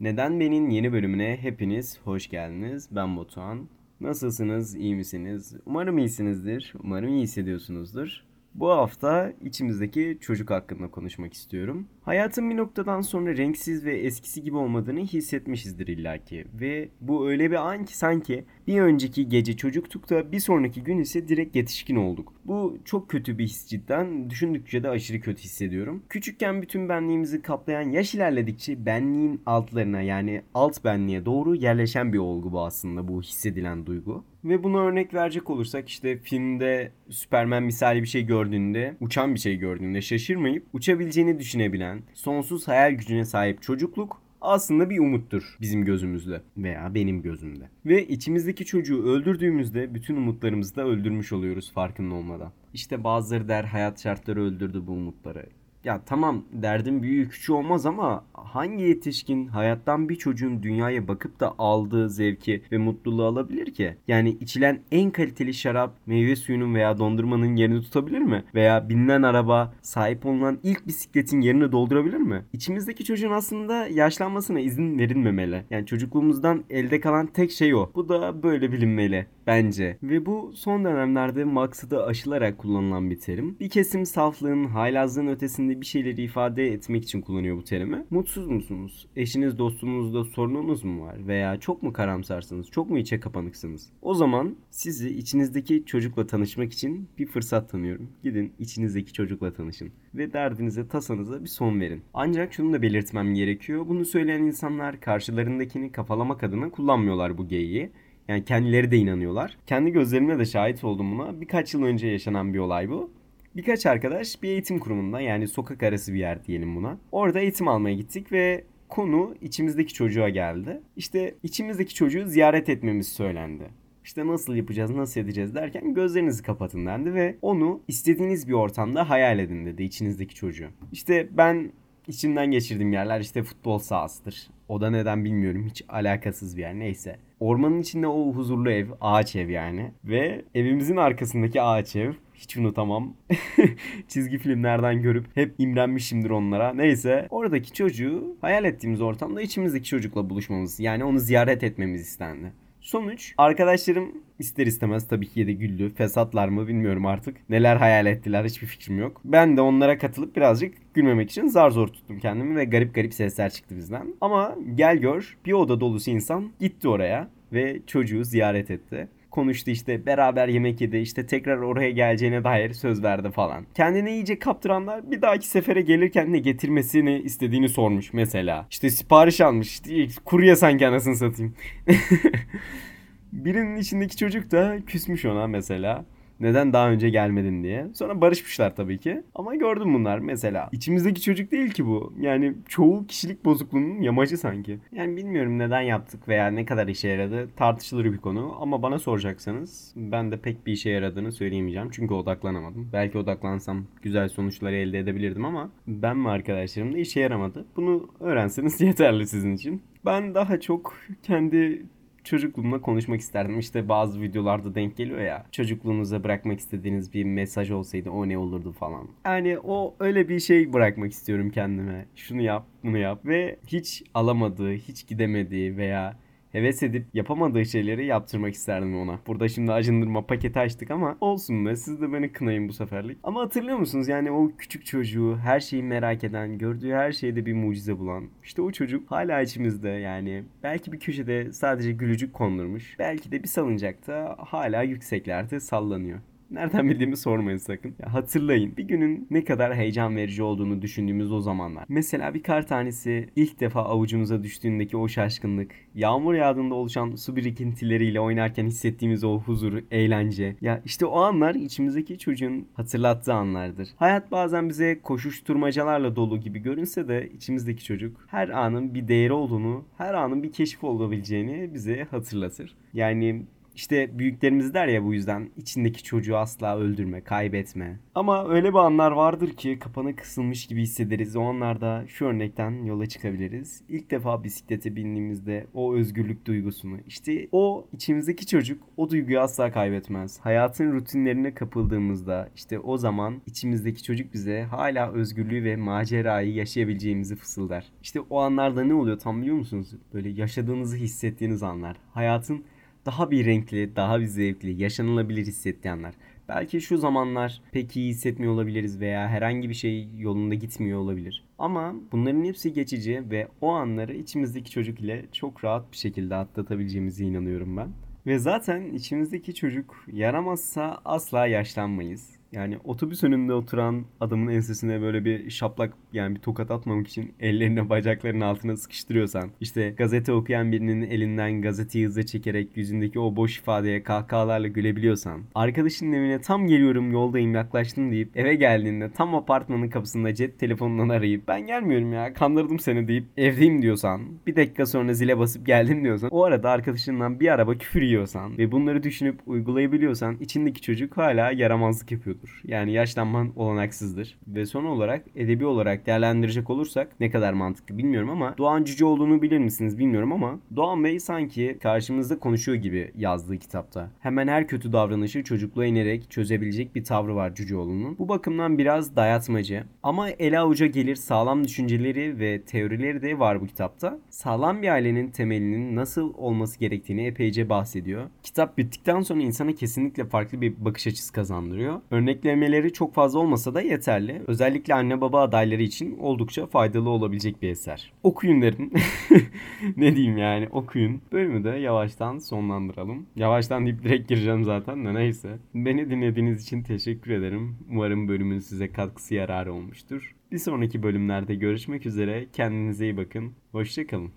Neden Ben'in yeni bölümüne hepiniz hoş geldiniz. Ben Batuhan. Nasılsınız? İyi misiniz? Umarım iyisinizdir. Umarım iyi hissediyorsunuzdur. Bu hafta içimizdeki çocuk hakkında konuşmak istiyorum. Hayatın bir noktadan sonra renksiz ve eskisi gibi olmadığını hissetmişizdir illaki. Ve bu öyle bir an ki sanki bir önceki gece çocuktuk da bir sonraki gün ise direkt yetişkin olduk. Bu çok kötü bir his cidden. Düşündükçe de aşırı kötü hissediyorum. Küçükken bütün benliğimizi kaplayan yaş ilerledikçe benliğin altlarına yani alt benliğe doğru yerleşen bir olgu bu aslında bu hissedilen duygu. Ve buna örnek verecek olursak işte filmde Superman misali bir şey gördüğünde, uçan bir şey gördüğünde şaşırmayıp uçabileceğini düşünebilen, sonsuz hayal gücüne sahip çocukluk aslında bir umuttur bizim gözümüzde veya benim gözümde. Ve içimizdeki çocuğu öldürdüğümüzde bütün umutlarımızı da öldürmüş oluyoruz farkında olmadan. İşte bazıları der hayat şartları öldürdü bu umutları. Ya tamam derdin büyüğü küçüğü olmaz ama hangi yetişkin hayattan bir çocuğun dünyaya bakıp da aldığı zevki ve mutluluğu alabilir ki? Yani içilen en kaliteli şarap meyve suyunun veya dondurmanın yerini tutabilir mi? Veya binilen araba sahip olunan ilk bisikletin yerini doldurabilir mi? İçimizdeki çocuğun aslında yaşlanmasına izin verilmemeli. Yani çocukluğumuzdan elde kalan tek şey o. Bu da böyle bilinmeli bence. Ve bu son dönemlerde maksadı aşılarak kullanılan bir terim. Bir kesim saflığın, haylazlığın ötesinde bir şeyleri ifade etmek için kullanıyor bu terimi. Mutsuz musunuz? Eşiniz, dostunuzda sorununuz mu var? Veya çok mu karamsarsınız? Çok mu içe kapanıksınız? O zaman sizi içinizdeki çocukla tanışmak için bir fırsat tanıyorum. Gidin içinizdeki çocukla tanışın. Ve derdinize, tasanıza bir son verin. Ancak şunu da belirtmem gerekiyor. Bunu söyleyen insanlar karşılarındakini kafalamak adına kullanmıyorlar bu geyiği. Yani kendileri de inanıyorlar. Kendi gözlerimle de şahit oldum buna. Birkaç yıl önce yaşanan bir olay bu. Birkaç arkadaş bir eğitim kurumunda yani sokak arası bir yer diyelim buna. Orada eğitim almaya gittik ve konu içimizdeki çocuğa geldi. İşte içimizdeki çocuğu ziyaret etmemiz söylendi. İşte nasıl yapacağız, nasıl edeceğiz derken gözlerinizi kapatın dendi ve onu istediğiniz bir ortamda hayal edin dedi içinizdeki çocuğu. İşte ben içimden geçirdiğim yerler işte futbol sahasıdır. O da neden bilmiyorum. Hiç alakasız bir yer. Neyse. Ormanın içinde o huzurlu ev. Ağaç ev yani. Ve evimizin arkasındaki ağaç ev. Hiç unutamam. Çizgi filmlerden görüp hep imrenmişimdir onlara. Neyse. Oradaki çocuğu hayal ettiğimiz ortamda içimizdeki çocukla buluşmamız. Yani onu ziyaret etmemiz istendi. Sonuç arkadaşlarım ister istemez tabii ki de güldü. Fesatlar mı bilmiyorum artık. Neler hayal ettiler hiçbir fikrim yok. Ben de onlara katılıp birazcık gülmemek için zar zor tuttum kendimi ve garip garip sesler çıktı bizden. Ama gel gör bir oda dolusu insan gitti oraya ve çocuğu ziyaret etti konuştu işte beraber yemek yedi işte tekrar oraya geleceğine dair söz verdi falan. Kendine iyice kaptıranlar bir dahaki sefere gelirken ne getirmesini istediğini sormuş mesela. İşte sipariş almış işte kurye sanki anasını satayım. Birinin içindeki çocuk da küsmüş ona mesela. Neden daha önce gelmedin diye. Sonra barışmışlar tabii ki. Ama gördüm bunlar mesela. İçimizdeki çocuk değil ki bu. Yani çoğu kişilik bozukluğunun yamacı sanki. Yani bilmiyorum neden yaptık veya ne kadar işe yaradı. Tartışılır bir konu. Ama bana soracaksanız ben de pek bir işe yaradığını söyleyemeyeceğim. Çünkü odaklanamadım. Belki odaklansam güzel sonuçları elde edebilirdim ama ben mi arkadaşlarım da işe yaramadı. Bunu öğrenseniz yeterli sizin için. Ben daha çok kendi çocukluğumda konuşmak isterdim. İşte bazı videolarda denk geliyor ya. Çocukluğunuza bırakmak istediğiniz bir mesaj olsaydı o ne olurdu falan. Yani o öyle bir şey bırakmak istiyorum kendime. Şunu yap, bunu yap ve hiç alamadığı, hiç gidemediği veya heves edip yapamadığı şeyleri yaptırmak isterdim ona. Burada şimdi acındırma paketi açtık ama olsun be siz de beni kınayın bu seferlik. Ama hatırlıyor musunuz yani o küçük çocuğu her şeyi merak eden, gördüğü her şeyde bir mucize bulan. İşte o çocuk hala içimizde yani. Belki bir köşede sadece gülücük kondurmuş. Belki de bir salıncakta hala yükseklerde sallanıyor. Nereden bildiğimi sormayın sakın. Ya hatırlayın bir günün ne kadar heyecan verici olduğunu düşündüğümüz o zamanlar. Mesela bir kar tanesi ilk defa avucumuza düştüğündeki o şaşkınlık, yağmur yağdığında oluşan su birikintileriyle oynarken hissettiğimiz o huzur, eğlence. Ya işte o anlar içimizdeki çocuğun hatırlattığı anlardır. Hayat bazen bize koşuşturmacalarla dolu gibi görünse de içimizdeki çocuk her anın bir değeri olduğunu, her anın bir keşif olabileceğini bize hatırlatır. Yani İşte büyüklerimiz der ya bu yüzden içindeki çocuğu asla öldürme, kaybetme. Ama öyle bir anlar vardır ki kapana kısılmış gibi hissederiz. O anlarda şu örnekten yola çıkabiliriz. İlk defa bisiklete bindiğimizde o özgürlük duygusunu, işte o içimizdeki çocuk o duyguyu asla kaybetmez. Hayatın rutinlerine kapıldığımızda işte o zaman içimizdeki çocuk bize hala özgürlüğü ve macerayı yaşayabileceğimizi fısıldar. İşte o anlarda ne oluyor tam biliyor musunuz? Böyle yaşadığınızı hissettiğiniz anlar. Hayatın daha bir renkli, daha bir zevkli, yaşanılabilir hissettiği anlar. Belki şu zamanlar pek iyi hissetmiyor olabiliriz veya herhangi bir şey yolunda gitmiyor olabilir. Ama bunların hepsi geçici ve o anları içimizdeki çocuk ile çok rahat bir şekilde atlatabileceğimize inanıyorum ben. Ve zaten içimizdeki çocuk yaramazsa asla yaşlanmayız. Yani otobüs önünde oturan adamın ensesine böyle bir şaplak yani bir tokat atmamak için ellerini bacaklarının altına sıkıştırıyorsan işte gazete okuyan birinin elinden gazeteyi hızla çekerek yüzündeki o boş ifadeye kahkahalarla gülebiliyorsan arkadaşının evine tam geliyorum yoldayım yaklaştım deyip eve geldiğinde tam apartmanın kapısında cep telefonundan arayıp ben gelmiyorum ya kandırdım seni deyip evdeyim diyorsan bir dakika sonra zile basıp geldim diyorsan o arada arkadaşından bir araba küfür yiyorsan ve bunları düşünüp uygulayabiliyorsan içindeki çocuk hala yaramazlık yapıyordur. Yani yaşlanman olanaksızdır. Ve son olarak edebi olarak değerlendirecek olursak ne kadar mantıklı bilmiyorum ama Doğan Cüceoğlu'nu bilir misiniz bilmiyorum ama Doğan Bey sanki karşımızda konuşuyor gibi yazdığı kitapta. Hemen her kötü davranışı çocukluğa inerek çözebilecek bir tavrı var Cüceoğlu'nun. Bu bakımdan biraz dayatmacı ama ele avuca gelir sağlam düşünceleri ve teorileri de var bu kitapta. Sağlam bir ailenin temelinin nasıl olması gerektiğini epeyce bahsediyor. Kitap bittikten sonra insana kesinlikle farklı bir bakış açısı kazandırıyor. Örneklemeleri çok fazla olmasa da yeterli. Özellikle anne baba adayları için oldukça faydalı olabilecek bir eser. Okuyun derim. ne diyeyim yani okuyun. Bölümü de yavaştan sonlandıralım. Yavaştan deyip direkt gireceğim zaten de neyse. Beni dinlediğiniz için teşekkür ederim. Umarım bölümün size katkısı yararı olmuştur. Bir sonraki bölümlerde görüşmek üzere. Kendinize iyi bakın. Hoşçakalın.